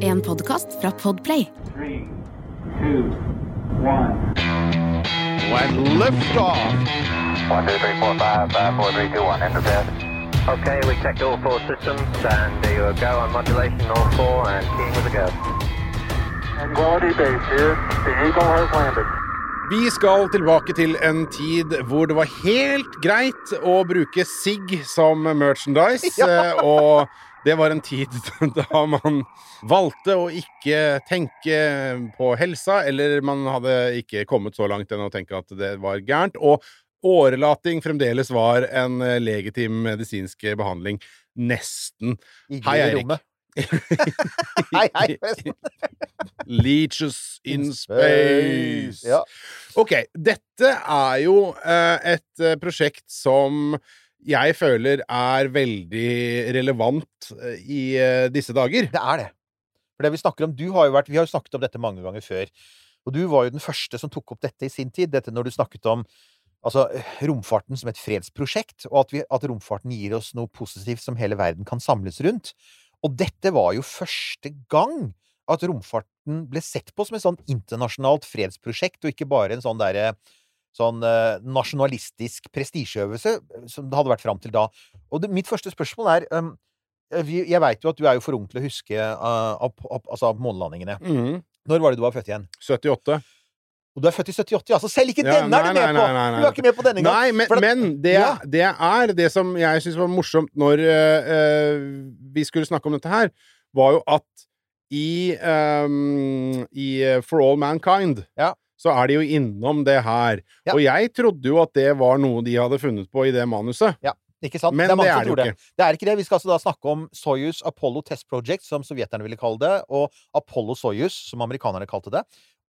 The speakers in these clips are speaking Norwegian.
En podkast fra Podplay. Three, two, one. lift off. One, two, three, four, five, five, four, three, two, one. Okay, we checked all four systems, and there you go on modulation, all four, and keying with a go. Quality base here. The Eagle has landed. Vi skal tilbake til en tid hvor det var helt greit å bruke sigg som merchandise, Ja. og det var en tid da man valgte å ikke tenke på helsa, eller man hadde ikke kommet så langt enn å tenke at det var gærent, og årelating fremdeles var en legitim medisinsk behandling. Nesten. Hei, Eirik. Hei, hei, forresten. Leeches in space. Ja. Ok, dette er jo eh, et eh, prosjekt som jeg føler er veldig relevant eh, i eh, disse dager. Det er det. For det Vi snakker om, du har jo vært, vi har jo snakket om dette mange ganger før. Og du var jo den første som tok opp dette i sin tid. Dette når du snakket om altså, romfarten som et fredsprosjekt, og at, vi, at romfarten gir oss noe positivt som hele verden kan samles rundt. Og dette var jo første gang at romfarten ble sett på som et sånn internasjonalt fredsprosjekt, og ikke bare en sånn derre sånn eh, nasjonalistisk prestisjeøvelse som det hadde vært fram til da. Og det, mitt første spørsmål er um, Jeg veit jo at du er jo for ung til å huske uh, opp, opp, altså månelandingene. Mm. Når var det du var født igjen? 78. Og du er født i 78, ja. Så selv ikke Ja, denne er du nei, med nei, på! nei, på! Du er ikke med på denne engang. Nei, men, at- men det, Ja. det er det som jeg syns var morsomt når eh, eh, vi skulle snakke om dette her, var jo at i, um, i eh, For All Mankind Ja. Så er de jo innom det her. Ja. Og jeg trodde jo at det var noe de hadde funnet på i det manuset. Ja. Ikke sant? Men det er det er det jo det. ikke. Det er ikke det. Vi skal altså da snakke om Soyuz Apollo Test Project, som sovjeterne ville kalle det, og Apollo Soyuz, som amerikanerne kalte det.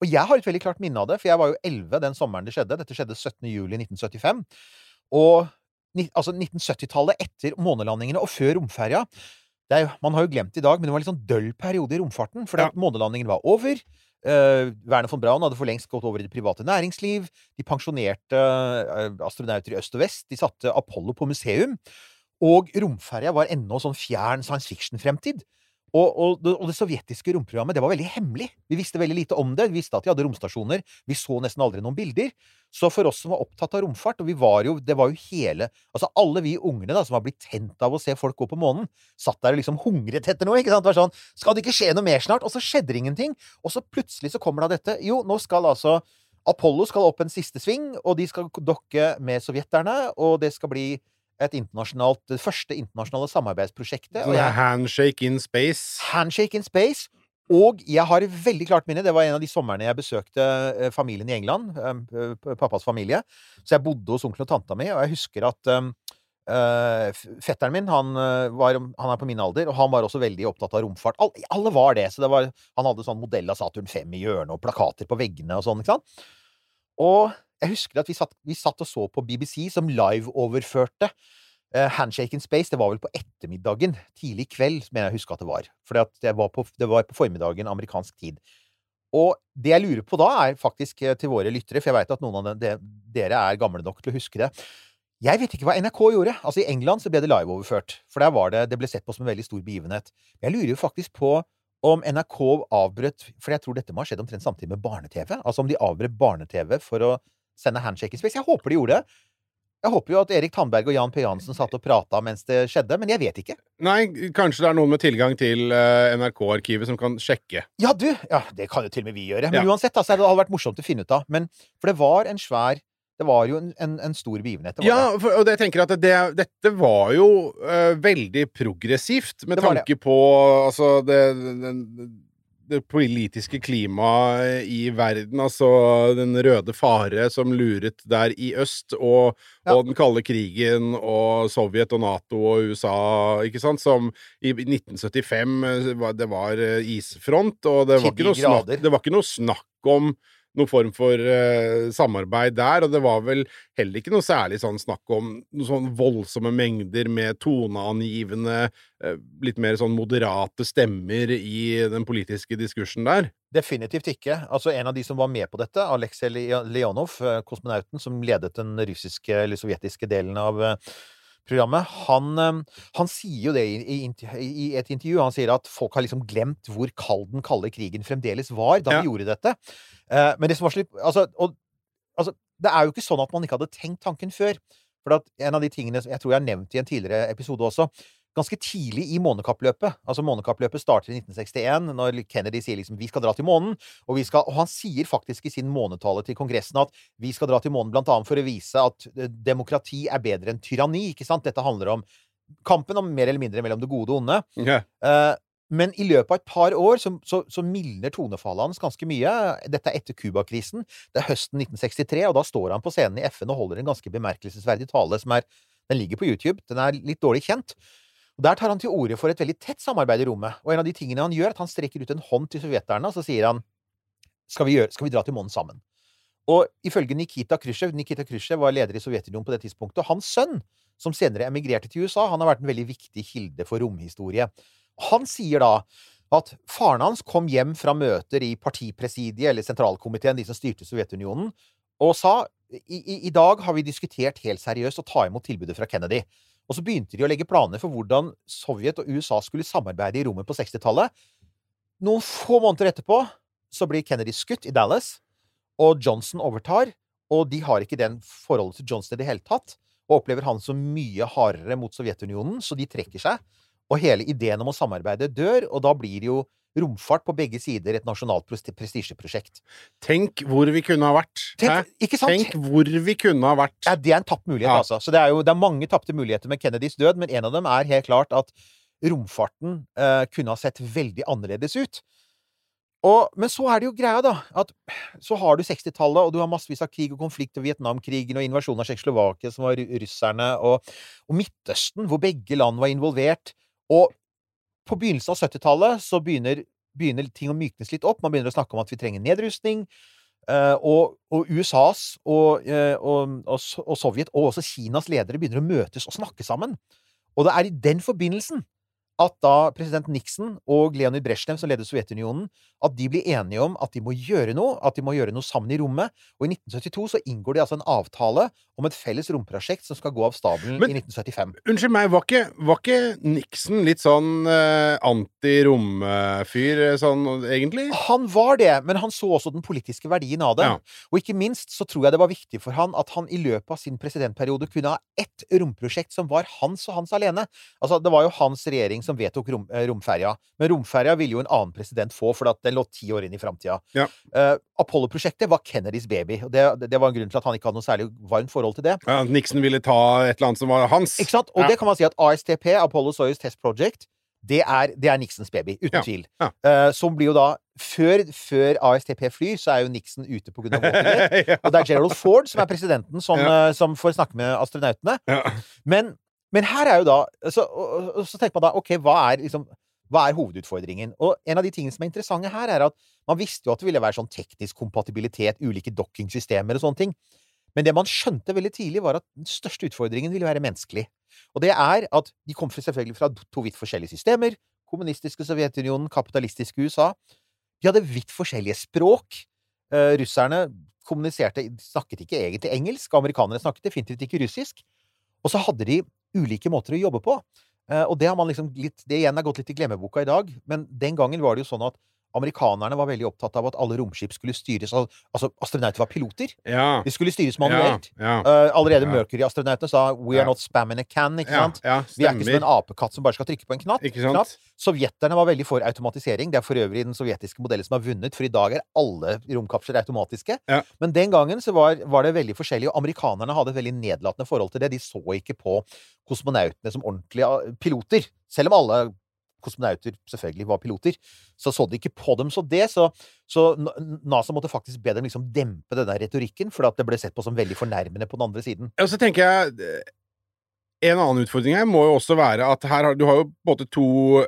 Og jeg har et veldig klart minne av det, for jeg var jo 11 den sommeren det skjedde. Dette skjedde 17. juli 1975. Og altså 1970-tallet etter månelandingene og før romferja er, jo- Man har jo glemt i dag, men det var en litt sånn døll periode i romfarten. fordi Ja. månelandingen var over. Eh, Werner von Braun hadde for lengst gått over i det private næringsliv. De pensjonerte uh, astronauter i øst og vest. De satte Apollo på museum. Og romferja var ennå sånn fjern science fiction-fremtid. Og, og, og det sovjetiske romprogrammet det var veldig hemmelig. Vi visste veldig lite om det. Vi visste at de hadde romstasjoner. Vi så nesten aldri noen bilder. Så for oss som var opptatt av romfart, og vi var jo, det var jo hele Altså alle vi ungene da, som var blitt tent av å se folk gå på månen, satt der og liksom hungret etter noe. ikke sant? Det var sånn Skal det ikke skje noe mer snart? Og så skjedde det ingenting. Og så plutselig så kommer da dette. Jo, nå skal altså Apollo skal opp en siste sving, og de skal dokke med sovjeterne, og det skal bli et internasjonalt, det første internasjonale samarbeidsprosjektet. Og Sånn jeg, handshake in space. Handshake in Space. Og jeg har et veldig klart minne. Det var en av de somrene jeg besøkte eh, familien i England. eh, pappas familie. Så jeg bodde hos onkelen og tanta mi, og jeg husker at um, uh, fetteren min han, var, han er på min alder, og han var også veldig opptatt av romfart. All, alle var det. så det var, Han hadde sånn modell av Saturn 5 i hjørnet og plakater på veggene og sånn. ikke sant? Og jeg husker at vi satt, vi satt og så på BBC, som live-overførte eh, Handshake in Space. Det var vel på ettermiddagen. Tidlig kveld, mener jeg å huske at det var. For det, var på- var på formiddagen amerikansk tid. Og det jeg lurer på da, er faktisk eh, til våre lyttere, for jeg veit at noen av de, dere er gamle nok til å huske det. Jeg vet ikke hva NRK gjorde. Altså I England så ble det liveoverført. For der var det, det ble sett på som en veldig stor begivenhet. Jeg lurer jo faktisk på om NRK avbrøt For jeg tror dette må ha skjedd omtrent samtidig med barne-TV. Altså om de avbrøt barne-TV for å sende Handshake Space. Jeg håper de gjorde det. Jeg håper jo at Erik Tandberg og Jan P. Jansen satt og prata mens det skjedde, men jeg vet ikke. Nei, kanskje det er noen med tilgang til uh, NRK-arkivet som kan sjekke. Ja, du! Ja, det kan jo til og med vi gjøre. Men Ja. uansett, altså, det hadde vært morsomt å finne ut av. Men, for det var en svær Det var jo en, en, en stor begivenhet. Ja, for, og det jeg tenker at det, dette var jo uh, veldig progressivt med Det tanke det. på altså det, det, politiske klimaet i verden. Altså den røde fare som luret der i øst, og, Ja. og den kalde krigen, og Sovjet og Nato og USA, ikke sant, som i 1975 eh, Det var eh, isfront, og det var, snakk, det var ikke noe snakk om noen form for uh, samarbeid der, og det var vel heller ikke noe særlig sånn snakk om noen sånn voldsomme mengder med toneangivende, uh, litt mer sånn moderate stemmer i den politiske diskursen der. Definitivt ikke. Altså En av de som var med på dette, Aleksej Leonov, eh, kosmonauten som ledet den russiske eller sovjetiske delen av eh, programmet, han, eh, han sier jo det i, i, et intervju. Han sier at folk har liksom glemt hvor kald den kalde krigen fremdeles var da Ja. vi gjorde dette. Eh, men det som var slik altså, og, altså, det er jo ikke sånn at man ikke hadde tenkt tanken før. For at en av de tingene som jeg tror jeg har nevnt i en tidligere episode også Ganske tidlig i månekappløpet Altså Månekappløpet starter i 1961, når Kennedy sier liksom 'vi skal dra til månen'. Og, vi skal, og han sier faktisk i sin månetale til Kongressen at vi skal dra til månen blant annet for å vise at eh, demokrati er bedre enn tyranni. ikke sant? Dette handler om kampen om mer eller mindre mellom det gode og onde. Okay. Uh, men i løpet av et par år så, så, så mildner tonefallet hans ganske mye. Dette er etter Cuba-krisen. Det er høsten 1963, og da står han på scenen i FN og holder en ganske bemerkelsesverdig tale som er Den ligger på YouTube. Den er litt dårlig kjent. Og Der tar han til orde for et veldig tett samarbeid i rommet. Og en av de tingene han gjør, er at han strekker ut en hånd til sovjeterne, og så sier han skal vi, gjøre, skal vi dra til månen sammen? Og ifølge Nikita Khrusjtsjov Nikita Khrusjtsjov var leder i Sovjetunionen på det tidspunktet, og hans sønn, som senere emigrerte til USA, han har vært en veldig viktig kilde for romhistorie. Han sier da at faren hans kom hjem fra møter i partipresidiet eller sentralkomiteen, de som styrte Sovjetunionen, og sa i, i, i dag har vi diskutert helt seriøst å ta imot tilbudet fra Kennedy. Og så begynte de å legge planer for hvordan Sovjet og USA skulle samarbeide i rommet på 60-tallet. Noen få måneder etterpå så blir Kennedy skutt i Dallas, og Johnson overtar. Og de har ikke den forholdet til Johnson i det hele tatt, og opplever han som mye hardere mot Sovjetunionen, så de trekker seg. Og hele ideen om å samarbeide dør, og da blir det jo romfart på begge sider et nasjonalt prestisjeprosjekt. Tenk hvor vi kunne ha vært. Tenk, ikke sant? Tenk hvor vi kunne ha vært. Ja, det er en tapt mulighet, Ja. altså. Så det er jo det er mange tapte muligheter med Kennedys død, men en av dem er helt klart at romfarten eh, kunne ha sett veldig annerledes ut. Og, men så er det jo greia, da, at så har du 60-tallet, og du har massevis av krig og konflikt, og Vietnamkrigen og invasjonen av Tsjekkoslovakia, som var russerne, og, og Midtøsten, hvor begge land var involvert. Og på begynnelsen av 70-tallet så begynner, begynner ting å myknes litt opp. Man begynner å snakke om at vi trenger nedrustning. Eh, og, og USAs eh, og, og, og Sovjet, og også Kinas ledere, begynner å møtes og snakke sammen. Og det er i den forbindelsen at da president Nixon og Leonid Brezjnev, som leder Sovjetunionen, at de blir enige om at de må gjøre noe, at de må gjøre noe sammen i rommet. Og i 1972 så inngår de altså en avtale om et felles romprosjekt som skal gå av stabelen Men- i 1975. Unnskyld meg, var ikke, var ikke Nixon litt sånn uh, anti-romfyr, eh, sånn egentlig? Han var det, men han så også den politiske verdien av det. Ja. Og ikke minst så tror jeg det var viktig for han at han i løpet av sin presidentperiode kunne ha ett romprosjekt som var hans og hans alene. Altså, det var jo hans regjering som vedtok rom, eh, romferja, men romferja ville jo en annen president få, for den lå ti år inn i framtida. Ja. Uh, Apollo-prosjektet var Kennedys baby, og det, det var en grunn til at han ikke hadde noe særlig varmt forhold til det. Ja, Nixon ville ta et eller annet som var hans. Ikke sant? Og Ja. det kan man si at ASTP, Apollo Soyuz Test Project, det er, det er Nixons baby, uten tvil. Eh, som blir jo da før, før ASTP flyr, så er jo Nixon ute på grunn av ja. Og det er Gerald Ford som er presidenten, som, Ja. som får snakke med astronautene. Ja. Men, men her er jo da så, og, og- så tenker man da OK, hva er liksom hva er hovedutfordringen? Og en av de tingene som er interessante her, er at man visste jo at det ville være sånn teknisk kompatibilitet, ulike dokkingsystemer og sånne ting. Men det man skjønte veldig tidlig, var at den største utfordringen ville være menneskelig. Og det er at de kom selvfølgelig fra to vidt forskjellige systemer. Kommunistiske Sovjetunionen, kapitalistiske USA. De hadde vidt forskjellige språk. Eh, russerne kommuniserte Snakket ikke egentlig engelsk. Amerikanerne snakket definitivt ikke russisk. Og så hadde de ulike måter å jobbe på. Eh, og det har man liksom litt Det igjen er gått litt i glemmeboka i dag, men den gangen var det jo sånn at amerikanerne var veldig opptatt av at alle romskip skulle styres av Altså, astronauter var piloter. Ja. De skulle styres Ja. manuelt. Ja. Eh, allerede Ja. Mercury-astronautene sa 'We are Ja. not spamming a can', ikke Ja, sant? ja, Vi er ikke som en apekatt som bare skal trykke på en knapp. Knapp. Sovjeterne var veldig for automatisering. Det er for øvrig den sovjetiske modellen som har vunnet, for i dag er alle romkapsler automatiske. Ja. Men den gangen så var, var det veldig forskjellig, og amerikanerne hadde et veldig nedlatende forhold til det. De så ikke på kosmonautene som ordentlige ah, piloter. Selv om alle kosmonauter selvfølgelig var piloter, så så de ikke på dem så det. Så, så NASA måtte faktisk be dem liksom dempe denne retorikken, for at det ble sett på som veldig fornærmende på den andre siden. Og så tenker jeg eh, En annen utfordring her må jo også være at her har, du har jo på en måte to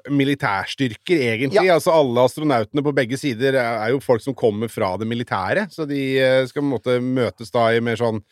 militærstyrker, egentlig. Ja. Altså Alle astronautene på begge sider er er jo folk som kommer fra det militære. Så de eh, skal på en måte møtes da i mer sånn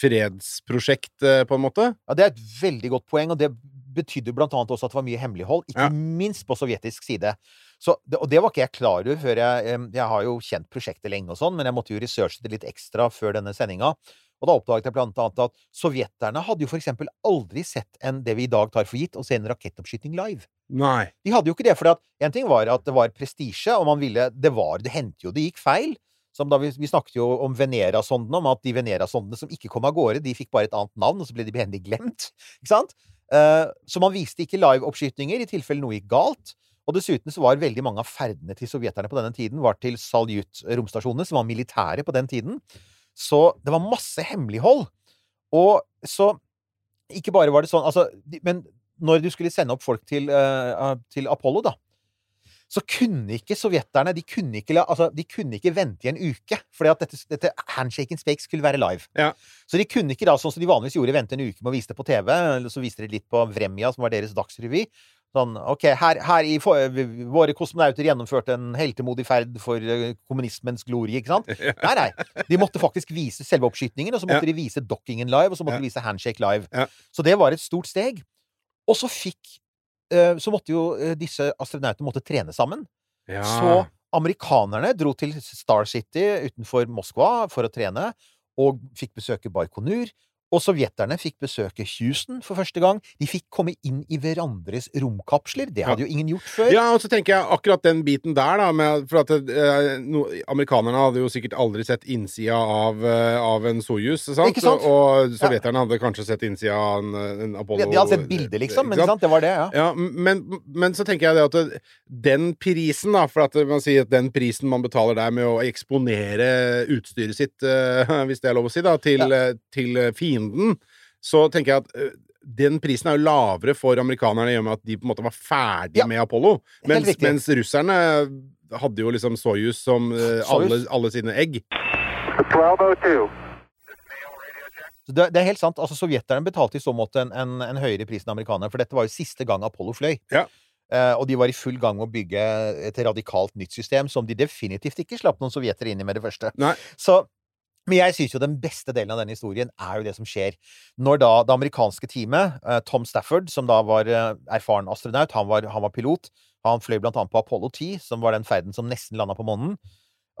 fredsprosjekt, eh, på en måte. Ja, Det er et veldig godt poeng, og det betydde blant annet også at det var mye hemmelighold, ikke Ja. minst på sovjetisk side. Så, og det var ikke jeg klar over før jeg Jeg har jo kjent prosjektet lenge og sånn, men jeg måtte jo researche det litt ekstra før denne sendinga. Og da oppdaget jeg blant annet at sovjeterne hadde jo for eksempel aldri sett en, det vi i dag tar for gitt, å se en rakettoppskyting live. Nei. De hadde jo ikke det, for en ting var at det var prestisje, og man ville Det var Det hendte jo det gikk feil. Som da vi, vi snakket jo om Venera-sondene, om at de Venera-sondene som ikke kom av gårde, de fikk bare et annet navn, og så ble de behendig glemt. Ikke sant? Eh, så man viste ikke live-oppskytinger i tilfelle noe gikk galt. Og dessuten så var veldig mange av ferdene til sovjeterne på denne tiden var til Saljut-romstasjonene, som var militære på den tiden. Så det var masse hemmelighold. Og så Ikke bare var det sånn altså, Men når du skulle sende opp folk til, uh, til Apollo, da, så kunne ikke sovjeterne de kunne ikke, altså, de kunne ikke vente i en uke. Fordi at dette, dette handshake and spake skulle være live. Ja. Så de kunne ikke da, sånn som de vanligvis gjorde, vente en uke med å vise det på TV. Eller så viste de litt på Vremja, som var deres dagsrevy. Sånn, ok, her, her i Våre kosmonauter gjennomførte en heltemodig ferd for uh, kommunismens glorie, ikke sant? Nei, nei. De måtte faktisk vise selve oppskytingen, og så måtte Ja. de vise dokkingen live, og så måtte Ja. de vise handshake live. Ja. Så det var et stort steg. Og så fikk eh, Så måtte jo eh, disse astronautene måtte trene sammen. Ja. Så amerikanerne dro til Star City utenfor Moskva for å trene, og fikk besøke Baikonur. Og sovjeterne fikk besøke Houston for første gang. De fikk komme inn i hverandres romkapsler. Det hadde jo ingen gjort før. Ja, og så tenker jeg akkurat den biten der, da, med, for at eh, no, amerikanerne hadde jo sikkert aldri sett innsida av, eh, av en Soyuz, sant? Ikke sant? Og sovjeterne hadde kanskje sett innsida av en, en Apollo De, de hadde sett bilder, liksom. Men sant? det var det, ja. Ja, men, men så tenker jeg det at det, den prisen, da, for at man sier at den prisen man betaler der med å eksponere utstyret sitt, eh, hvis det er lov å si, da, til, ja. til fienden, så tenker jeg at eh, den prisen er jo lavere for amerikanerne i og med at de på en måte var ferdige Ja. med Apollo. Mens, mens russerne hadde jo liksom Soyuz som eh, Soyuz. alle, alle sine egg. 1202. Det, det er helt sant. altså Sovjeterne betalte i så måte en, en, en høyere pris enn amerikanerne, for dette var jo siste gang Apollo fløy. Ja. Uh, og de var i full gang med å bygge et radikalt nytt system, som de definitivt ikke slapp noen sovjetere inn i med det første. Nei. Så men jeg syns jo den beste delen av denne historien er jo det som skjer når da det amerikanske teamet, eh, Tom Stafford, som da var eh, erfaren astronaut, han var, han var pilot, han fløy blant annet på Apollo 10, som var den ferden som nesten landa på månen.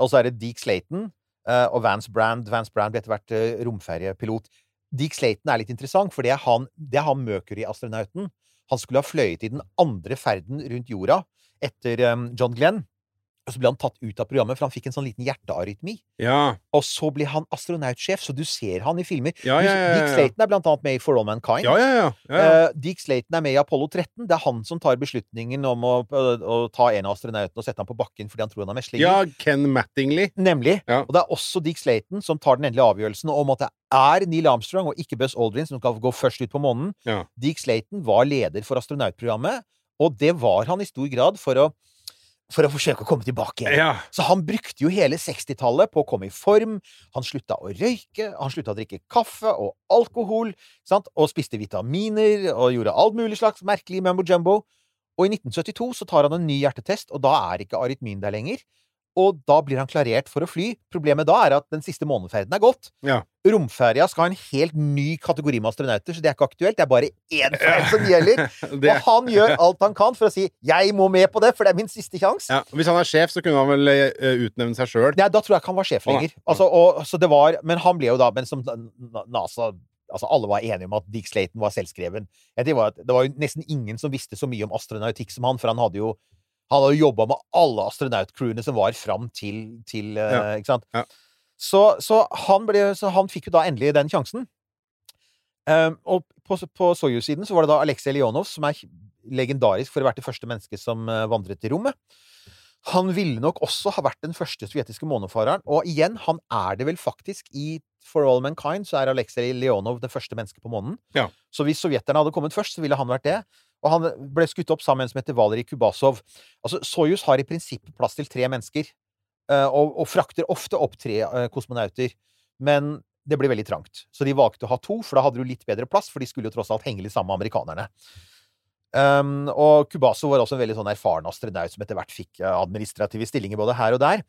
Og så er det Deke Slayton eh, og Vance Brand. Vance Brand ble etter hvert romferiepilot. Deke Slayton er litt interessant, for det er han, det er han Mercury-astronauten. Han skulle ha fløyet i den andre ferden rundt jorda etter John Glenn. Og så ble han tatt ut av programmet, for han fikk en sånn liten hjertearytmi. Ja. Og så blir han astronautsjef, så du ser han i filmer. Ja, ja, Dick. Slayton er blant annet med i For All Mankind. Ja, ja, ja. ja, ja. Eh, Dick Slayton er med i Apollo 13. Det er han som tar beslutningen om å, å, å ta en av astronautene og sette ham på bakken fordi han tror han er meslinger. ja, Ken Mattingly. Nemlig. Ja. Og det er også Dick Slayton som tar den endelige avgjørelsen om at det er Neil Armstrong og ikke Buzz Aldrin som skal gå først ut på månen. Ja. Dick Slayton var leder for astronautprogrammet, og det var han i stor grad for å, for å forsøke å komme tilbake igjen. Ja. Så han brukte jo hele 60-tallet på å komme i form. Han slutta å røyke, han slutta å drikke kaffe og alkohol, sant? og spiste vitaminer og gjorde alt mulig slags merkelig mumbo jumbo. Og i 1972 så tar han en ny hjertetest, og da er ikke arytmien der lenger. Og da blir han klarert for å fly. Problemet da er at den siste måneferden er gått. Ja. Romferja skal ha en helt ny kategori med astronauter, så det er ikke aktuelt. Det er bare én ferd som gjelder. Det, Og han gjør alt han kan for å si 'jeg må med på det, for det er min siste sjanse'. ja. Hvis han er sjef, så kunne han vel eh, utnevne seg sjøl. Nei, da tror jeg ikke han var sjef lenger. Altså, og, så det var, men han ble jo da Men som NASA Altså, alle var enige om at Dick Slayton var selvskreven. Det var, det var jo nesten ingen som visste så mye om astronautikk som han, for han hadde jo han hadde jo jobba med alle astronautcrewene som var fram til, til eh, Ja. Ikke sant? Ja. Så, så, han ble, så han fikk jo da endelig den sjansen. Um, og på, på Soyuz-siden så var det da Aleksej Leonov, som er legendarisk for å ha vært det første mennesket som eh, vandret i rommet. Han ville nok også ha vært den første sovjetiske månefareren. Og igjen, han er det vel faktisk i For All Mankind, så er Aleksej Leonov det første mennesket på månen. Ja. Så hvis sovjeterne hadde kommet først, så ville han vært det. Og han ble skutt opp sammen med en som heter Valerij Kubasov. Altså, Soyuz har i prinsippet plass til tre mennesker, eh, og, og frakter ofte opp tre eh, kosmonauter. Men det ble veldig trangt. Så de valgte å ha to, for da hadde du litt bedre plass, for de skulle jo tross alt henge litt sammen med amerikanerne. Um, og Kubasov var også en veldig sånn erfaren astronaut som etter hvert fikk eh, administrative stillinger både her og der.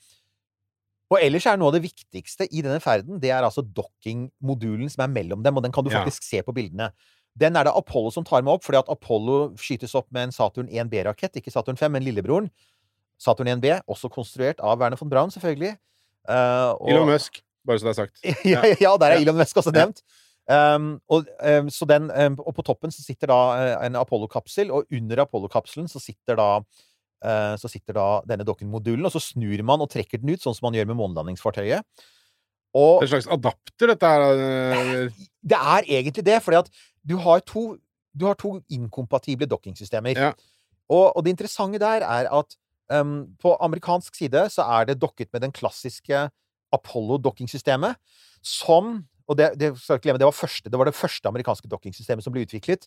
Og ellers er noe av det viktigste i denne ferden, det er altså docking-modulen som er mellom dem, og den kan du Ja. faktisk se på bildene. Den er det Apollo som tar med opp, fordi at Apollo skytes opp med en Saturn 1B-rakett, ikke Saturn 5, men lillebroren. Saturn 1B, også konstruert av Werner von Braun, selvfølgelig. Uh, og- Elon Musk. bare så det er sagt. ja, ja, der er. Elon Musk også nevnt. Um, og, um, så den, um, og på toppen så sitter da uh, en Apollo-kapsel, og under Apollo-kapselen så sitter da uh, så sitter da denne dokken-modulen, og så snur man og trekker den ut, sånn som man gjør med månelandingsfartøyet. Og En slags adapter, dette her. eh, det er egentlig det, fordi at du har to, du har to inkompatible dokkingsystemer. Ja. Og, og det interessante der er at um, på amerikansk side så er det dokket med den klassiske Apollo-dokkingsystemet, som og det, det, glemme, det, var første, det var det første amerikanske dokkingsystemet som ble utviklet,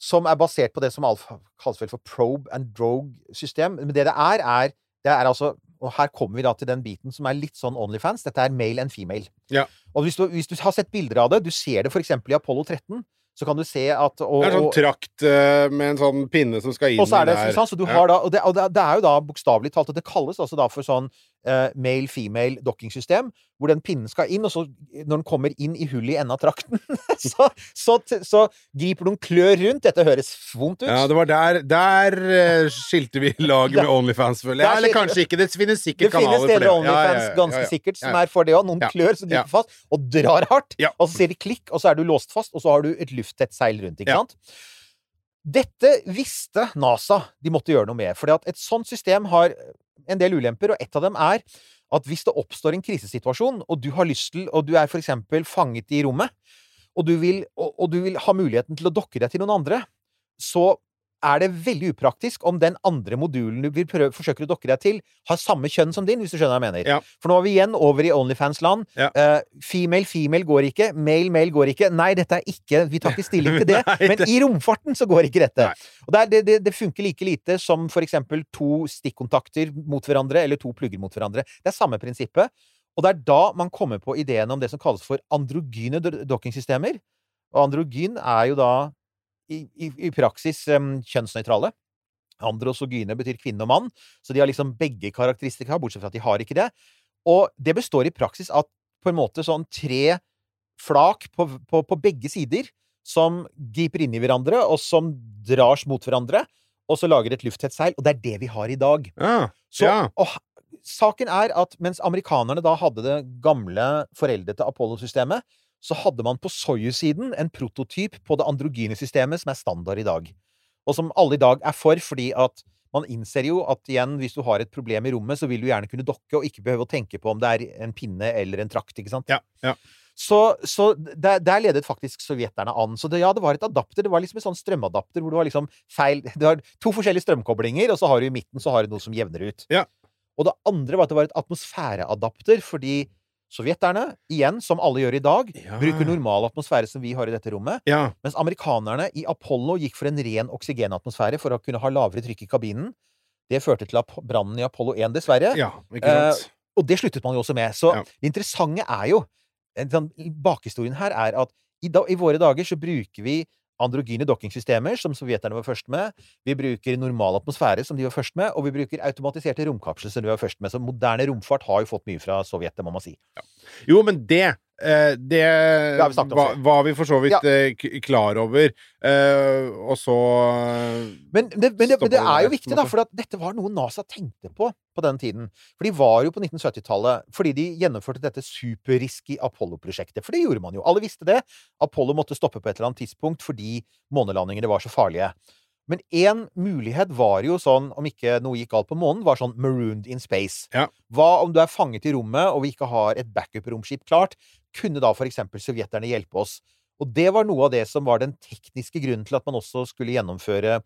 som er basert på det som Alf kalles vel for probe and drogue-system. Men det det er, er det er altså Og her kommer vi da til den biten som er litt sånn Onlyfans. Dette er male and female. Ja. Og hvis du, hvis du har sett bilder av det, du ser det f.eks. i Apollo 13, så kan du se at og, Det er sånn trakt eh, med en sånn pinne som skal inn og så er det, der. sant, så du har da, og det, og det er jo da bokstavelig talt Og det kalles altså da for sånn eh, male-female docking-system, hvor den pinnen skal inn, og så når den kommer inn i hullet i enden av trakten, så, så, så griper noen klør rundt. Dette høres vondt ut. Ja, det var der Der eh, skilte vi laget med Onlyfans, føler jeg. Eller kanskje ikke. Det finnes sikkert det kanaler for det. det. finnes av Onlyfans Ja, ja, ja, ganske sikkert som er for det òg. Noen klør som griper fast, og drar hardt. Og så sier de klikk, og så er du låst fast, og så har du et lufttett seil rundt. ikke sant? Dette visste NASA de måtte gjøre noe med. fordi at et sånt system har en del ulemper, og ett av dem er at hvis det oppstår en krisesituasjon, og du har lyst til, og du er for eksempel fanget i rommet, og du vil, og, og du vil ha muligheten til å dokke deg til noen andre, så er det veldig upraktisk om den andre modulen du vil prøve, forsøker å dokke deg til, har samme kjønn som din, hvis du skjønner hva jeg mener. Ja. For nå er vi igjen over i Onlyfans-land. Ja. Uh, female, female går ikke. Male, male går ikke. Nei, dette er ikke Vi tar ikke stilling til det. Nei, men i romfarten så går ikke dette. Nei. Og det, det, det, funker like lite som for eksempel to stikkontakter mot hverandre, eller to plugger mot hverandre. Det er samme prinsippet. Og det er da man kommer på ideen om det som kalles for androgyne do- dokkingsystemer. Og androgyn er jo da i, i, i praksis um, kjønnsnøytrale. Andros og gyne betyr kvinne og mann, så de har liksom begge karakteristika, bortsett fra at de har ikke det. Og det består i praksis av på en måte sånn tre flak på, på, på begge sider som griper inn i hverandre, og som dras mot hverandre, og så lager et lufttett seil. Og det er det vi har i dag. Ja. Så, Ja. og, saken er at mens amerikanerne da hadde det gamle, foreldete Apollo-systemet, så hadde man på Soyuz-siden en prototyp på det androgyne systemet som er standard i dag. Og som alle i dag er for, fordi at man innser jo at igjen, hvis du har et problem i rommet, så vil du gjerne kunne dokke, og ikke behøve å tenke på om det er en pinne eller en trakt, ikke sant? Ja, ja. Så, så der, der ledet faktisk sovjeterne an. Så det, ja, det var et adapter. Det var liksom en sånn strømadapter hvor du har liksom feil Du har to forskjellige strømkoblinger, og så har du i midten så har du noe som jevner ut. Ja. Og det andre var at det var et atmosfæreadapter, fordi sovjeterne, igjen, som alle gjør i dag, Ja. bruker normal atmosfære som vi har i dette rommet. Ja. Mens amerikanerne i Apollo gikk for en ren oksygenatmosfære for å kunne ha lavere trykk i kabinen. Det førte til brannen i Apollo 1, dessverre. ja, sant? Og det sluttet man jo også med. Så det interessante er jo sånn, Bakhistorien her er at i, da, i våre dager så bruker vi androgyne dokkingsystemer, som sovjeterne var først med. Vi bruker normal atmosfære, som de var først med. Og vi bruker automatiserte romkapsler, som de var først med. Så moderne romfart har jo fått mye fra Sovjet, det må man si. Jo, men det Uh, det det vi var, var vi for så vidt Ja. uh, klar over. Uh, og så Men det, men det, men det er jo viktig, da, for at dette var noe NASA tenkte på på den tiden. For de var jo på 1970-tallet fordi de gjennomførte dette superrisky Apollo-prosjektet. For det gjorde man jo. Alle visste det. Apollo måtte stoppe på et eller annet tidspunkt fordi månelandingene var så farlige. Men én mulighet var jo sånn, om ikke noe gikk galt på månen, var sånn marooned in space. Ja. Hva om du er fanget i rommet, og vi ikke har et backup-romskip klart? Kunne da for eksempel sovjeterne hjelpe oss? Og det var noe av det som var den tekniske grunnen til at man også skulle gjennomføre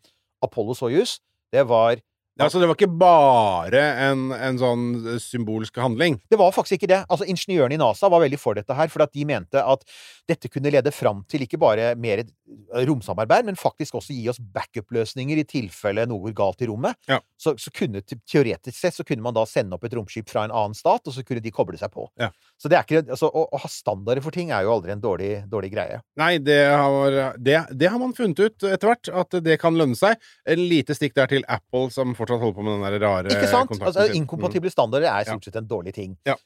Apollo-Soyuz. Det var ja, Så det var ikke bare en, en sånn symbolsk handling? Det var faktisk ikke det. Altså, Ingeniørene i NASA var veldig for dette her, for at de mente at dette kunne lede fram til ikke bare mer romsamarbeid, men faktisk også gi oss backup-løsninger i tilfelle noe går galt i rommet. Ja. Så, så kunne teoretisk sett så kunne man da sende opp et romskip fra en annen stat, og så kunne de koble seg på. Ja. Så det er ikke, altså, å, å ha standarder for ting er jo aldri en dårlig, dårlig greie. Nei, det har, det, det har man funnet ut etter hvert, at det kan lønne seg. En lite stikk der til Apple, som fortsatt holder på med den der rare Ikke sant? Altså, inkompatible standarder er stort sett en dårlig ting. Ja.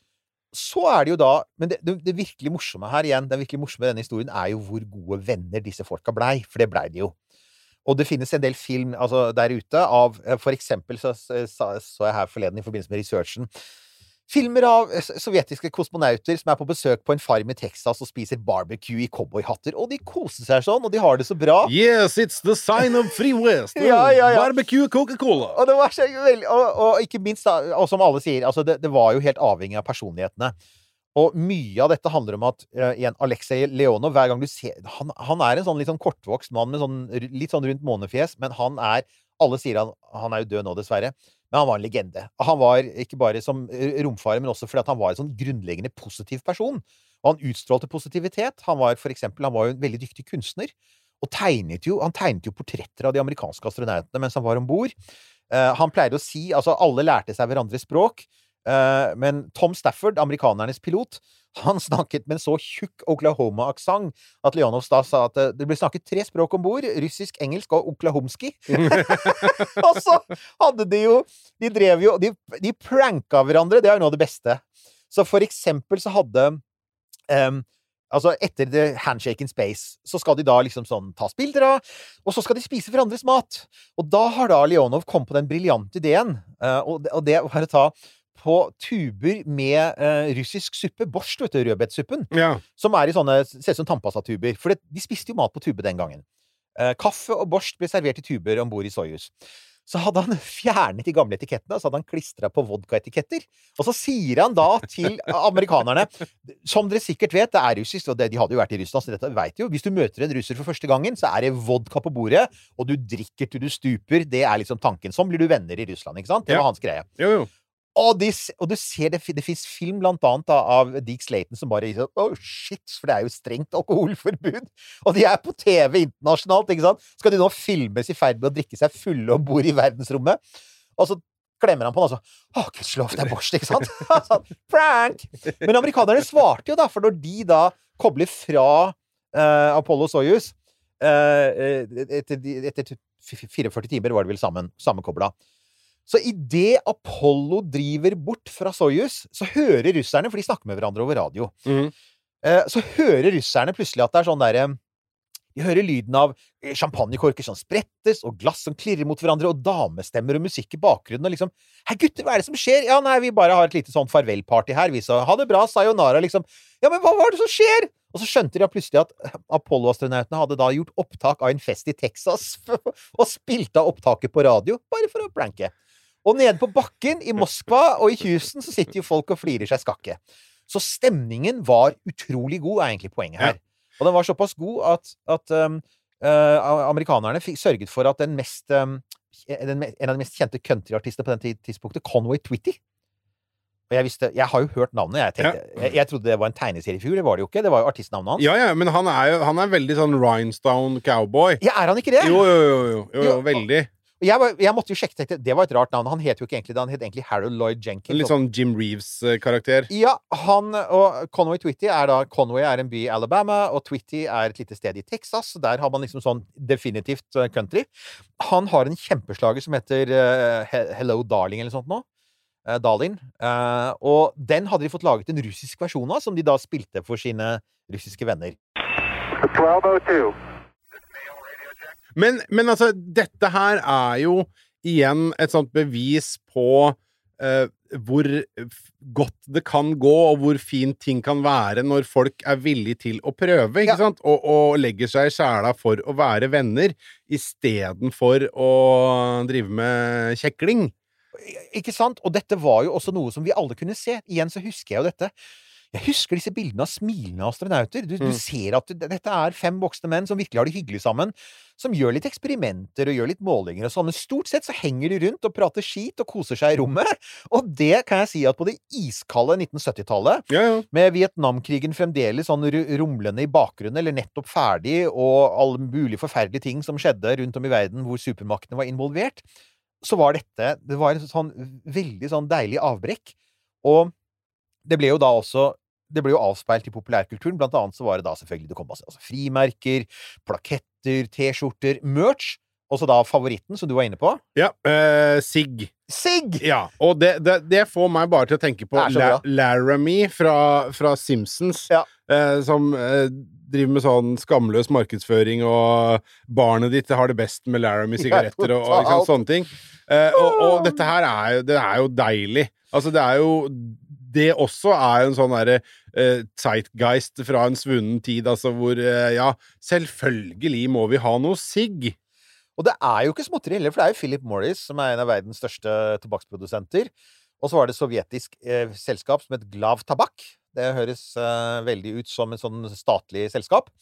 Så er det jo da Men det, det, det virkelig morsomme her igjen, det virkelig morsomme i denne historien, er jo hvor gode venner disse folka blei. For det blei de jo. Og det finnes en del film altså, der ute av eh, For eksempel så, så, så jeg her forleden i forbindelse med researchen Filmer av sovjetiske kosmonauter som er på besøk på en farm i Texas og spiser barbecue i cowboyhatter. Og de koser seg sånn, og de har det så bra. Yes, it's the sign of free west. Ja, ja, ja. Barbecue Coca-Cola. Og det var så veldig og, og ikke minst, da, og som alle sier, altså det, det var jo helt avhengig av personlighetene. Og mye av dette handler om at uh, igjen, Alexei Leonov hver gang du ser han, han er en sånn litt sånn kortvokst mann med sånn, litt sånn rundt månefjes, men han er Alle sier han Han er jo død nå, dessverre. Men han var en legende. Han var ikke bare som romfarer, men også fordi han var en sånn grunnleggende positiv person. Og han utstrålte positivitet. Han var for eksempel Han var jo en veldig dyktig kunstner. Og tegnet jo, han tegnet jo portretter av de amerikanske astronautene mens han var om bord. Uh, han pleide å si Altså, alle lærte seg hverandres språk. uh, men Tom Stafford, amerikanernes pilot, han snakket med en så tjukk Oklahoma-aksent at Leonov da sa at eh, det ble snakket tre språk om bord. Russisk, engelsk og oklahomski. og så hadde de jo De drev jo De, de pranka hverandre. Det er jo noe av det beste. Så for eksempel så hadde um, Altså, etter The Handshake in Space, så skal de da liksom sånn tas bilder av, og så skal de spise hverandres mat. Og da har da Leonov kommet på den briljante ideen, eh, og, det- var å ta på tuber med eh, russisk suppe, borsj, vet du, rødbetsuppen, Ja. som er i sånne Ser ut som tannpastatuber. For det, de spiste jo mat på tube den gangen. Eh, kaffe og borsj ble servert i tuber om bord i Soyuz. Så hadde han fjernet de gamle etikettene, og så hadde han klistra på vodkaetiketter. Og så sier han da til amerikanerne Som dere sikkert vet, det er russisk, og det, de hadde jo vært i Russland, så dette vet jo. Hvis du møter en russer for første gangen, så er det vodka på bordet, og du drikker til du stuper. Det er liksom tanken. Sånn blir du venner i Russland, ikke sant? Det var hans greie. Jo, jo. Og, de, og du ser det, det fins film blant annet da, av Deke Slayton som bare sier Oh shit, for det er jo strengt alkoholforbud. Og de er på TV internasjonalt, ikke sant? Skal de nå filmes i ferd med å drikke seg fulle om bord i verdensrommet? Og så klemmer han på den, og så oh, gudskjelov, det er borst, ikke sant? sånn, Prank! Men amerikanerne svarte jo, da, for når de da kobler fra uh, Apollo Soyuz eh, eh, etter, etter 44 timer var det vel sammen, sammenkobla. Så idet Apollo driver bort fra Soyuz, så hører russerne, for de snakker med hverandre over radio, eh, så hører russerne plutselig at det er sånn derre De hører lyden av eh, champagnekorker som sprettes, og glass som klirrer mot hverandre, og damestemmer og musikk i bakgrunnen, og liksom Hei, gutter, hva er det som skjer? Ja, nei, vi bare har et lite sånn farvelparty her, vi, så ha det bra, sayonara, liksom. Ja, men hva var det som skjer? Og så skjønte de plutselig at Apollo-astronautene hadde da gjort opptak av en fest i Texas, og spilte av opptaket på radio, bare for å pranke. Og nede på bakken i Moskva og i Houston så sitter jo folk og flirer seg skakke. Så stemningen var utrolig god, er egentlig poenget her. Og den var såpass god at, at um, uh, amerikanerne fikk, sørget for at den mest um, den, En av de mest kjente countryartistene på den tidspunktet, Conway Twitty Og jeg visste Jeg har jo hørt navnet. Jeg, tenkte, jeg, jeg trodde det var en tegneseriefigur. Det var det jo ikke. Det var jo artistnavnet hans. Ja, ja, men han er jo han er veldig sånn rhinestone cowboy. Ja, er han ikke det? Jo, jo, jo. jo, jo, Jo, jo veldig. Jeg, var, jeg måtte jo sjekke, tenkte, det var et rart navn. Han het jo ikke egentlig det. Han het egentlig Harold Lloyd Jenkins. Litt sånn Jim Reeves-karakter. Ja, han og Conway Twitty er da Conway er en by i Alabama, og Twitty er et lite sted i Texas. Så der har man liksom sånn definitivt eh, country. Han har en kjempeslager som heter uh, Hello Darling eller sånt nå. Uh, Darling. Uh, og den hadde de fått laget en russisk versjon av, som de da spilte for sine russiske venner. 1202. Men, men altså, dette her er jo igjen et sånt bevis på eh, hvor godt det kan gå, og hvor fint ting kan være når folk er villige til å prøve, ikke Ja. sant? Og, og legger seg i sjela for å være venner, istedenfor å drive med kjekling. Ikke sant? Og dette var jo også noe som vi alle kunne se. Igjen så husker jeg jo dette. Jeg husker disse bildene av smilende astronauter. Du, du Mm. ser at du, dette er fem voksne menn som virkelig har det hyggelig sammen. Som gjør litt eksperimenter og gjør litt målinger og sånn. Men stort sett så henger de rundt og prater skit og koser seg i rommet. Og det kan jeg si at på det iskalde 1970-tallet, Ja, ja. med Vietnamkrigen fremdeles sånn ru- rumlende i bakgrunnen, eller nettopp ferdig, og alle mulige forferdelige ting som skjedde rundt om i verden hvor supermaktene var involvert, så var dette Det var en sånn veldig sånn deilig avbrekk. Og det ble jo da også det ble jo avspeilt i populærkulturen. Blant annet så var det da selvfølgelig Det kom masse altså frimerker, plaketter, T-skjorter, merch. Også da favoritten, som du var inne på. ja eh, Sigg. Sigg! Ja, og det, det, det får meg bare til å tenke på så La. Laramie fra, fra Simpsons, Ja. eh, som eh, driver med sånn skamløs markedsføring, og barnet ditt har det best med Laramie-sigaretter og, og totalt. sånne ting. Eh, og, og dette her er jo, det er jo deilig. Altså, det er jo det også er en sånn derre uh, zeitgeist fra en svunnen tid, altså hvor uh, Ja, selvfølgelig må vi ha noe sigg. Og det er jo ikke småtteri heller, for det er jo Philip Morris, som er en av verdens største tobakksprodusenter. Og så var det et sovjetisk eh, selskap som het Glav Tabak. Det høres eh, veldig ut som en sånn statlig selskap.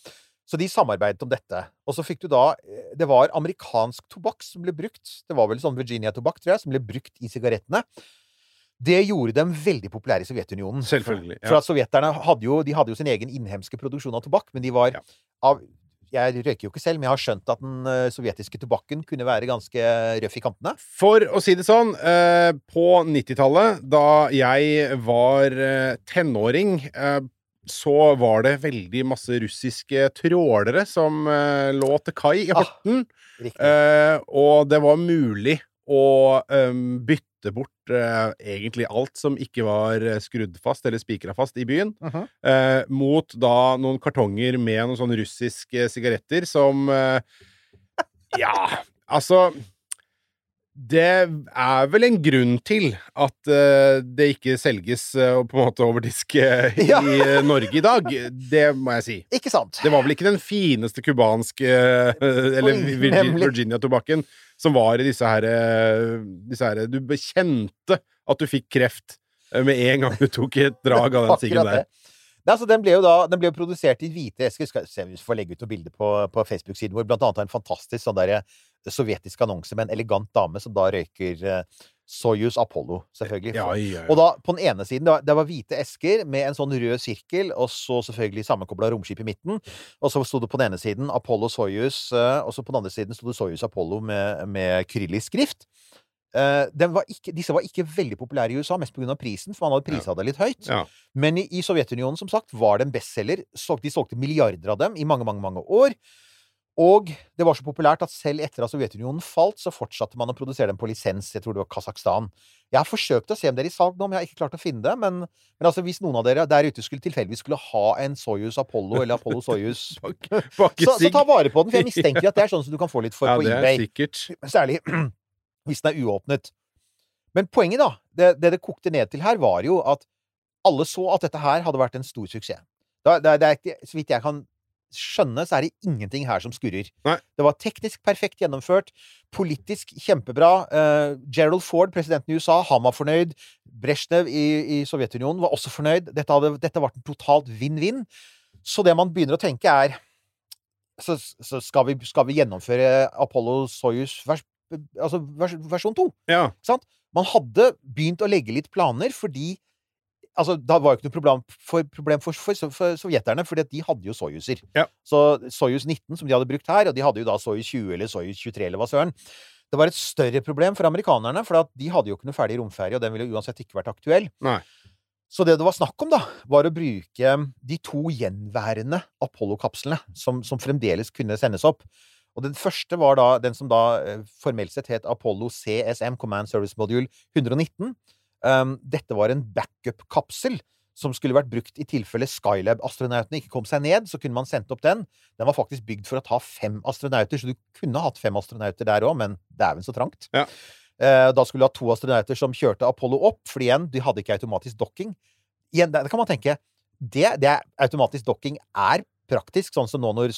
Så de samarbeidet om dette. Og så fikk du da eh, Det var amerikansk tobakk som ble brukt. Det var vel sånn Virginia-tobakk, tror jeg, som ble brukt i sigarettene. Det gjorde dem veldig populære i Sovjetunionen. Selvfølgelig. Ja. For at sovjeterne hadde jo, de hadde jo sin egen innhemske produksjon av tobakk, men de var Ja. av Jeg røyker jo ikke selv, men jeg har skjønt at den eh, sovjetiske tobakken kunne være ganske røff i kantene. For å si det sånn, eh, på 90-tallet, da jeg var eh, tenåring, så var det veldig masse russiske trålere som lå til kai i Ah, Horten. Eh, og det var mulig å bytte bort eh, egentlig alt som ikke var eh, skrudd fast eller spikra fast i byen, Mhm. eh, mot da noen kartonger med noen sånne russiske sigaretter som eh, Ja, altså det er vel en grunn til at uh, det ikke selges uh, på en måte over disk uh, Ja. i eh, Norge i dag. Det må jeg si. Ikke sant? Det var vel ikke den fineste cubanske eh, Eller Virginia-tobakken som var i disse her, eh, disse her Du bekjente at du fikk kreft eh, med en gang du tok et drag av den siggen der. Nei, altså, den ble jo da den ble jo produsert i hvite esker. Skal se om vi får legge ut noe bilde på, på Facebook-siden vår. Blant annet av en fantastisk sånn der, sovjetisk annonse med en elegant dame som da røyker uh, Soyuz Apollo, selvfølgelig. Ja, ja, ja. Og da, på den ene siden, det var, det var hvite esker med en sånn rød sirkel, og så selvfølgelig sammenkobla romskip i midten. Og så sto det på den ene siden Apollo Soyuz, eh, og så på den andre siden sto det Soyuz Apollo med, med kryllisk skrift. Eh, var ikke, disse var ikke veldig populære i USA, mest pga. prisen, for man hadde prisa det litt høyt. Ja. Men i, i Sovjetunionen, som sagt, var det en bestselger. De solgte milliarder av dem i mange, mange, mange år. Og det var så populært at selv etter at Sovjetunionen falt, så fortsatte man å produsere dem på lisens. Jeg tror det var Kasakhstan. Jeg har forsøkt å se om det er i salg nå, men jeg har ikke klart å finne det. Men, men altså, hvis noen av dere der ute skulle tilfeldigvis skulle ha en Soyuz Apollo eller Apollo Soyuz så, så ta vare på den, for jeg mistenker at det er sånn som du kan få litt for Ja, på det er sikkert. Særlig hvis den er uåpnet. Men poenget, da, det, det det kokte ned til her, var jo at alle så at dette her hadde vært en stor suksess. Det, er så vidt jeg kan skjønne, så er det ingenting her som skurrer. Nei. Det var teknisk perfekt gjennomført, politisk kjempebra. Uh, Gerald Ford, presidenten i USA, han var fornøyd. Brezjnev i, i Sovjetunionen var også fornøyd. Dette, hadde, dette var en totalt vinn-vinn. Så det man begynner å tenke, er så, så skal, vi, skal vi gjennomføre Apollo Soyuz vers, altså vers, versjon 2. Ja. Sant? Man hadde begynt å legge litt planer fordi Altså, det var jo ikke noe problem for, problem for, for, for sovjeterne, for de hadde jo Soyuzer. Ja. Så Soyuz 19, som de hadde brukt her, og de hadde jo da Soyuz 20 eller Soyuz 23 eller hva søren. Det var et større problem for amerikanerne, for at de hadde jo ikke noe ferdig romferje, og den ville uansett ikke vært aktuell. Nei. Så det det var snakk om, da, var å bruke de to gjenværende Apollo-kapslene som, som fremdeles kunne sendes opp. Og den første var da den som da eh, formelt sett het Apollo CSM, Command Service Module 119. Um, dette var en backup-kapsel som skulle vært brukt i tilfelle Skylab-astronautene ikke kom seg ned. Så kunne man sendt opp den. Den var faktisk bygd for å ta fem astronauter, så du kunne hatt fem astronauter der òg, men dæven så trangt. Ja. Uh, da skulle du ha to astronauter som kjørte Apollo opp, for igjen, de hadde ikke automatisk dokking. Igjen, det kan man tenke det, det er, Automatisk dokking er praktisk, sånn som nå når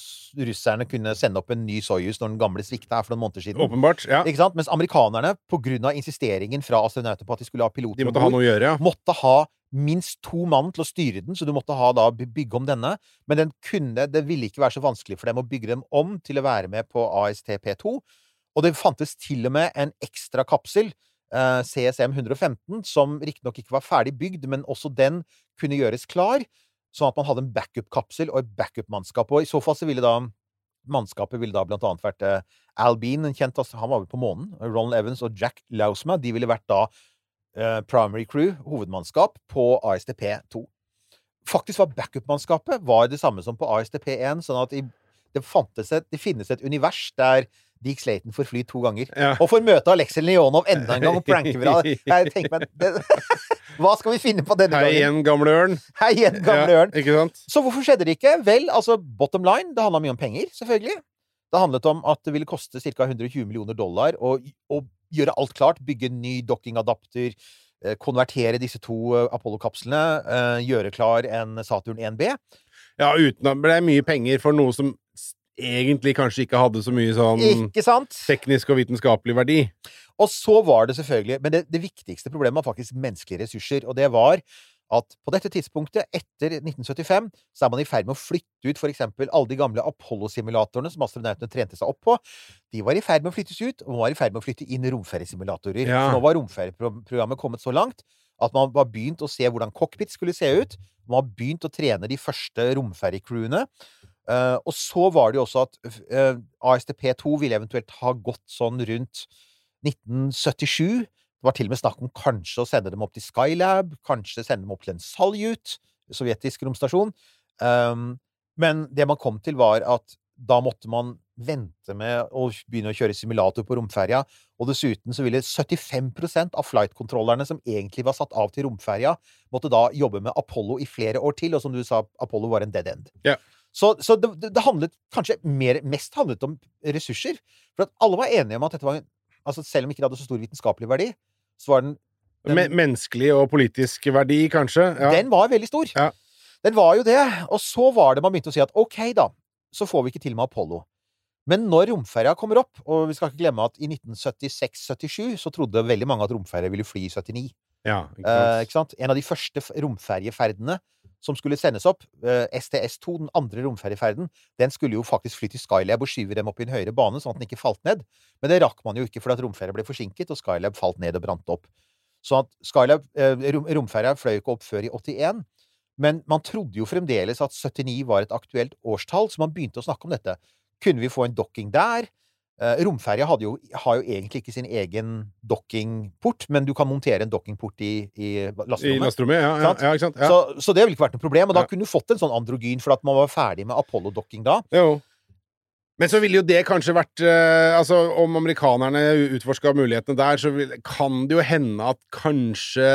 russerne kunne sende opp en ny Soyuz når den gamle svikta her for noen måneder siden. Åpenbart. Ja. Ikke sant? Mens amerikanerne, av insisteringen fra astronauter på at de skulle ha piloter om ha bord, ja. måtte ha minst to mann til å styre den, så du måtte ha da by- bygge om denne. Men den kunne, det ville ikke være så vanskelig for dem å bygge dem om til å være med på ASTP2. Og det fantes til og med en ekstra kapsel, eh, CSM 115, som riktignok ikke var ferdig bygd, men også den kunne gjøres klar, sånn at man hadde en backup-kapsel og et backup-mannskap. Og i så fall så ville da Mannskapet ville da blant annet vært eh, Al Bean, en kjent altså, Han var vel på månen. Ronald Evans og Jack Lausma. De ville vært da eh, primary crew, hovedmannskap, på ASTP2. Faktisk var backup-mannskapet det samme som på ASTP1, sånn at i, det, et, det finnes et univers der Dick Slayton får fly to ganger. Ja. Og får møte Aleksej Leonov enda en gang og pranke hverandre. Jeg tenker meg det, Hva skal vi finne på denne Hei gangen? igjen, gamle ørn. Hei igjen, gamle Ja, ørn. ikke sant? Så hvorfor skjedde det ikke? Vel, altså, bottom line, det handla mye om penger, selvfølgelig. Det handlet om at det ville koste ca. 120 millioner dollar å, å gjøre alt klart. Bygge en ny dockingadapter, eh, konvertere disse to eh, Apollo-kapslene, eh, gjøre klar en Saturn 1B. Ja, uten at det ble mye penger for noe som egentlig kanskje ikke hadde så mye sånn teknisk og vitenskapelig verdi. Og så var det selvfølgelig Men det, det viktigste problemet var faktisk menneskelige ressurser. Og det var at på dette tidspunktet, etter 1975, så er man i ferd med å flytte ut f.eks. alle de gamle Apollo-simulatorene som astronautene trente seg opp på. De var i ferd med å flyttes ut, og man var i ferd med å flytte inn romferiesimulatorer. Ja. Nå var romferieprogrammet kommet så langt at man var begynt å se hvordan cockpit skulle se ut. Man har begynt å trene de første romferiecrewene. Eh, og så var det jo også at uh, ASTP2 ville eventuelt ha gått sånn rundt 1977. Det var til og med snakk om kanskje å sende dem opp til Skylab, kanskje sende dem opp til en Salyut, sovjetisk romstasjon. Um, men det man kom til, var at da måtte man vente med å begynne å kjøre simulator på romferja, og dessuten så ville 75 av flight-kontrollerne som egentlig var satt av til romferja, måtte da jobbe med Apollo i flere år til, og som du sa, Apollo var en dead end. Ja. Så, så det, det- handlet kanskje mer, mest handlet om ressurser. For at alle var enige om at dette var en Altså selv om ikke det hadde så stor vitenskapelig verdi, så var den, den Men, menneskelig og politisk verdi, kanskje. Ja. Den var veldig stor. Ja. Den var jo det. Og så var det man begynte å si at OK, da, så får vi ikke til med Apollo. Men når romferja kommer opp, og vi skal ikke glemme at i 1976-77 så trodde veldig mange at romferja ville fly i 79. ja, ikke Eh, sant? ikke sant? En av de første romferjeferdene som skulle sendes opp, eh, STS-2, den andre romferjeferden, den skulle jo faktisk fly til Skylab og skyve dem opp i en høyere bane, sånn at den ikke falt ned. Men det rakk man jo ikke, fordi at romferja ble forsinket, og Skylab falt ned og brant opp. Så at Skylab, eh, rom, romferja fløy ikke opp før i 81. Men man trodde jo fremdeles at 79 var et aktuelt årstall, så man begynte å snakke om dette. Kunne vi få en docking der? Eh, romferja har jo egentlig ikke sin egen dockingport, men du kan montere en dockingport i, i I lasterommet. lasterommet, ja, ja, ja, ikke sant? Ja. Så, så det ville ikke vært noe problem. Og da kunne du fått en sånn androgyn, for at man var ferdig med Apollo-docking da. Jo. Men så ville jo det kanskje vært eh, Altså, om amerikanerne utforska mulighetene der, så vil, kan det jo hende at kanskje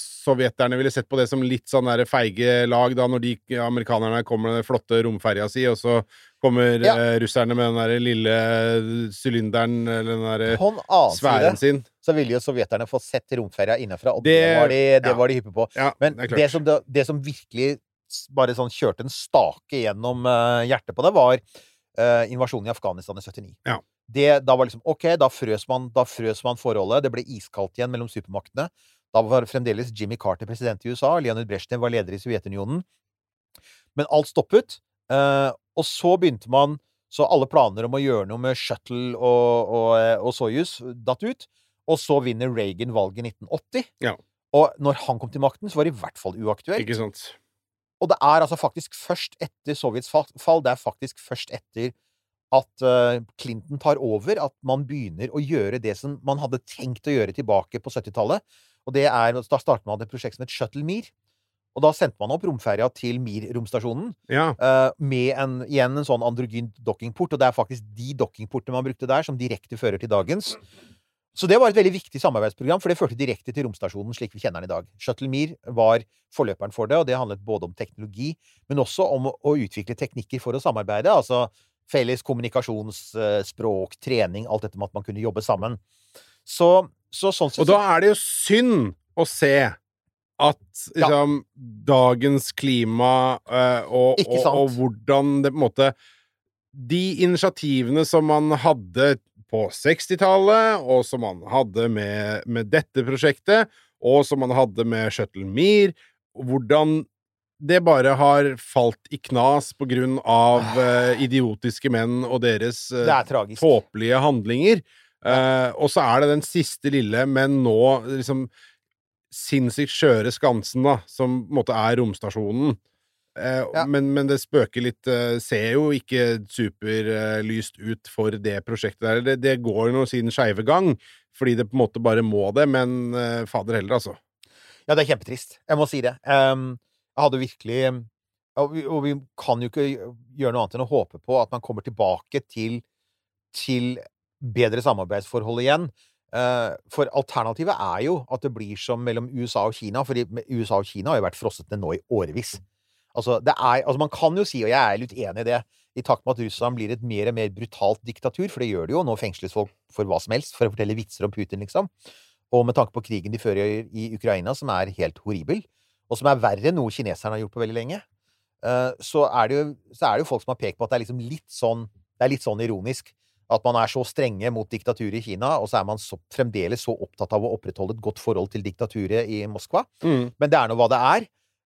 sovjeterne ville sett på det som litt sånn der feige lag, da, når de amerikanerne kommer med den flotte romferja si, og så kommer Ja. eh, russerne med den der lille sylinderen, eller den der annen sfæren sin. så ville jo sovjeterne få sett romferja innenfra, og det, Det- var de, det ja. de hyppe på. Ja, Men det det som, det, som virkelig bare sånn kjørte en stake gjennom uh, hjertet på det, var uh, invasjonen i Afghanistan i 79. Ja. Det, da var liksom OK, da frøs, man, da frøs man forholdet. Det ble iskaldt igjen mellom supermaktene. Da var fremdeles Jimmy Carter president i USA. Leonid Brezjnev var leder i Sovjetunionen. Men alt stoppet. eh, og så begynte man Så alle planer om å gjøre noe med Shuttle og, og, eh, og Soyuz datt ut. Og så vinner Reagan valget i 1980. Ja. Og når han kom til makten, så var det i hvert fall uaktuelt. Ikke sant? Og det er altså faktisk først etter Sovjets fall, det er faktisk først etter at eh, Clinton tar over, at man begynner å gjøre det som man hadde tenkt å gjøre tilbake på 70-tallet. Og det er, Da startet man et prosjekt som het Shuttle Mir. Og da sendte man opp romferja til Mir-romstasjonen Ja. uh, med en, igjen en sånn androgyn dockingport. Og det er faktisk de dockingportene man brukte der, som direkte fører til dagens. Så det var et veldig viktig samarbeidsprogram, for det førte direkte til romstasjonen slik vi kjenner den i dag. Shuttle Mir var forløperen for det, og det handlet både om teknologi, men også om å, utvikle teknikker for å samarbeide. Altså felles kommunikasjonsspråk, trening, alt dette med at man kunne jobbe sammen. Så, så sånn sett Og da er det jo synd å se at Ja. liksom, dagens klima eh, og, og, og hvordan det på en måte De initiativene som man hadde på 60-tallet, og som man hadde med, med dette prosjektet, og som man hadde med Shuttle Mir, hvordan det bare har falt i knas på grunn av eh, idiotiske menn og deres tragisk. tåpelige handlinger. Uh, og så er det den siste lille, men nå liksom sinnssykt skjøre skansen, da, som på en måte er romstasjonen. Eh, Ja. men, men det spøker litt eh, Ser jo ikke superlyst ut for det prosjektet der. Det, det går jo sin skeive gang, fordi det på en måte bare må det, men eh, fader heller, altså. Ja, det er kjempetrist. Jeg må si det. Um, jeg hadde virkelig og vi, og vi kan jo ikke gjøre noe annet enn å håpe på at man kommer tilbake til, til bedre samarbeidsforhold igjen. Eh, for alternativet er jo at det blir som mellom USA og Kina, for USA og Kina har jo vært frosset ned nå i årevis. Altså, er, altså man kan jo si, og jeg er litt enig i det, i takt med at Russland blir et mer og mer brutalt diktatur, for det gjør det jo, nå fengsles folk for hva som helst, for å fortelle vitser om Putin, liksom. og med tanke på krigen de fører i Ukraina, som er helt horribel, og som er verre enn noe kineserne har gjort på veldig lenge, eh, så er det jo, er det jo folk som har pekt på at det er liksom litt sånn det er litt sånn ironisk. At man er så strenge mot diktaturet i Kina, og så er man så, fremdeles så opptatt av å opprettholde et godt forhold til diktaturet i Moskva. Mm. Men det er nå hva det er.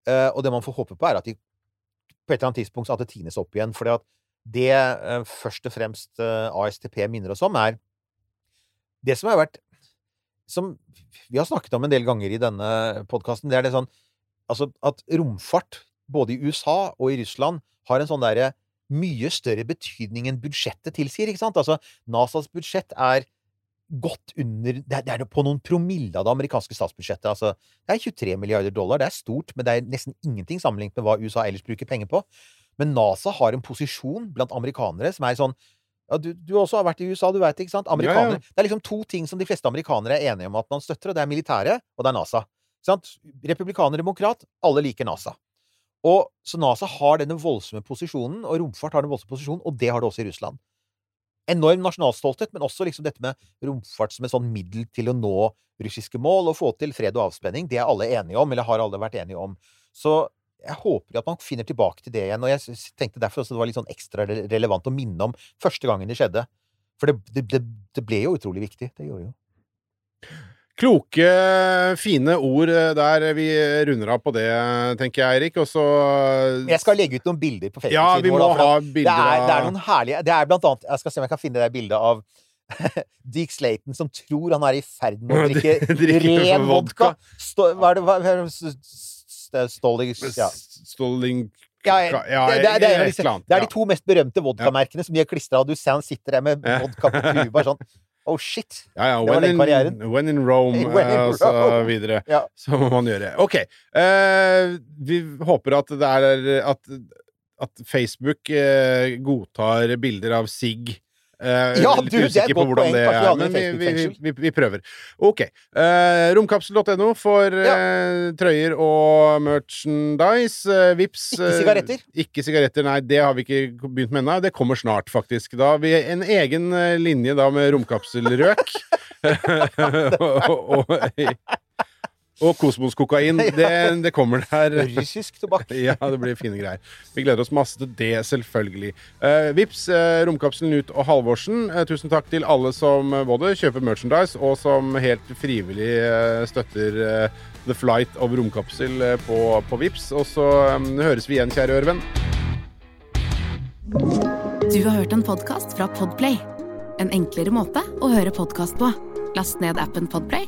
eh, Og det man får håpe på, er at de på et eller annet tidspunkt at det tines opp igjen. For det eh, først og fremst eh, ASTP minner oss om, er det som har vært Som vi har snakket om en del ganger i denne podkasten, det er det sånn Altså at romfart, både i USA og i Russland, har en sånn derre mye større betydning enn budsjettet tilsier, ikke sant? Altså, NASAs budsjett er godt under Det er, på noen promille av det amerikanske statsbudsjettet. Altså, det er 23 milliarder dollar. Det er stort, men det er nesten ingenting sammenlignet med hva USA ellers bruker penger på. Men NASA har en posisjon blant amerikanere som er sånn ja, du, du også har vært i USA, du veit, ikke sant? Amerikanere. Det er liksom to ting som de fleste amerikanere er enige om at man støtter, og det er militæret, og det er NASA. Sant? Republikaner, demokrat, alle liker NASA. Og Så NASA har denne voldsomme posisjonen, og romfart har den voldsomme posisjonen, og det har det også i Russland. Enorm nasjonalstolthet, men også liksom dette med romfart som et sånn middel til å nå russiske mål og få til fred og avspenning. Det er alle enige om, eller har alle vært enige om. Så jeg håper at man finner tilbake til det igjen. Og jeg tenkte derfor også det var litt sånn ekstra relevant å minne om første gangen det skjedde. For det, det, det, ble jo utrolig viktig. Det gjorde jo. Kloke, fine ord eh, der. Vi runder av på det, tenker jeg, Eirik. Og så Jeg skal legge ut noen bilder på Ja, vi må da, ha bilder det er, det er av noen herlige Det er blant annet Jeg skal se om jeg kan finne det bildet av Dick Slayton som tror han er i ferd med å drikke ren vodka. Stå, hva er det hva, Stolling ja. Stolling... Ja, ja, Ja, det, det, det, er det er de to mest berømte vodkamerkene som de har klistra, og du ser han sitter der med vodka på tuba sånn Oh, shit! Ja, ja. Det var When den karrieren. in, when in Rome, When in Rome. og så videre. Ja. Så må man gjøre. OK. Uh, vi håper at det er at, at Facebook uh, godtar bilder av sigg. Eh, Ja, litt du, er usikker på hvordan det er, men vi, vi, vi, vi prøver. OK. Uh, Romkapsel.no for uh, trøyer og merchandise. Uh, vips Ikke eh, sigaretter. Ikke sigaretter, nei. Det har vi ikke begynt med ennå. Det kommer snart, faktisk. Da vi en egen eh, linje da med romkapselrøk. og, og, og kosmoskokain. Det, det kommer der. Russisk tobakk. Ja, det blir fine greier. Vi gleder oss masse til det, selvfølgelig. Uh, vips, uh, Romkapselen ut og Halvorsen. uh, tusen takk til alle som både kjøper merchandise, og som helt frivillig støtter The Flight of Romkapsel på, på Vips. Og så um, høres vi igjen, kjære Ørven. Du har hørt en podkast fra Podplay. En enklere måte å høre podkast på. Last ned appen Podplay,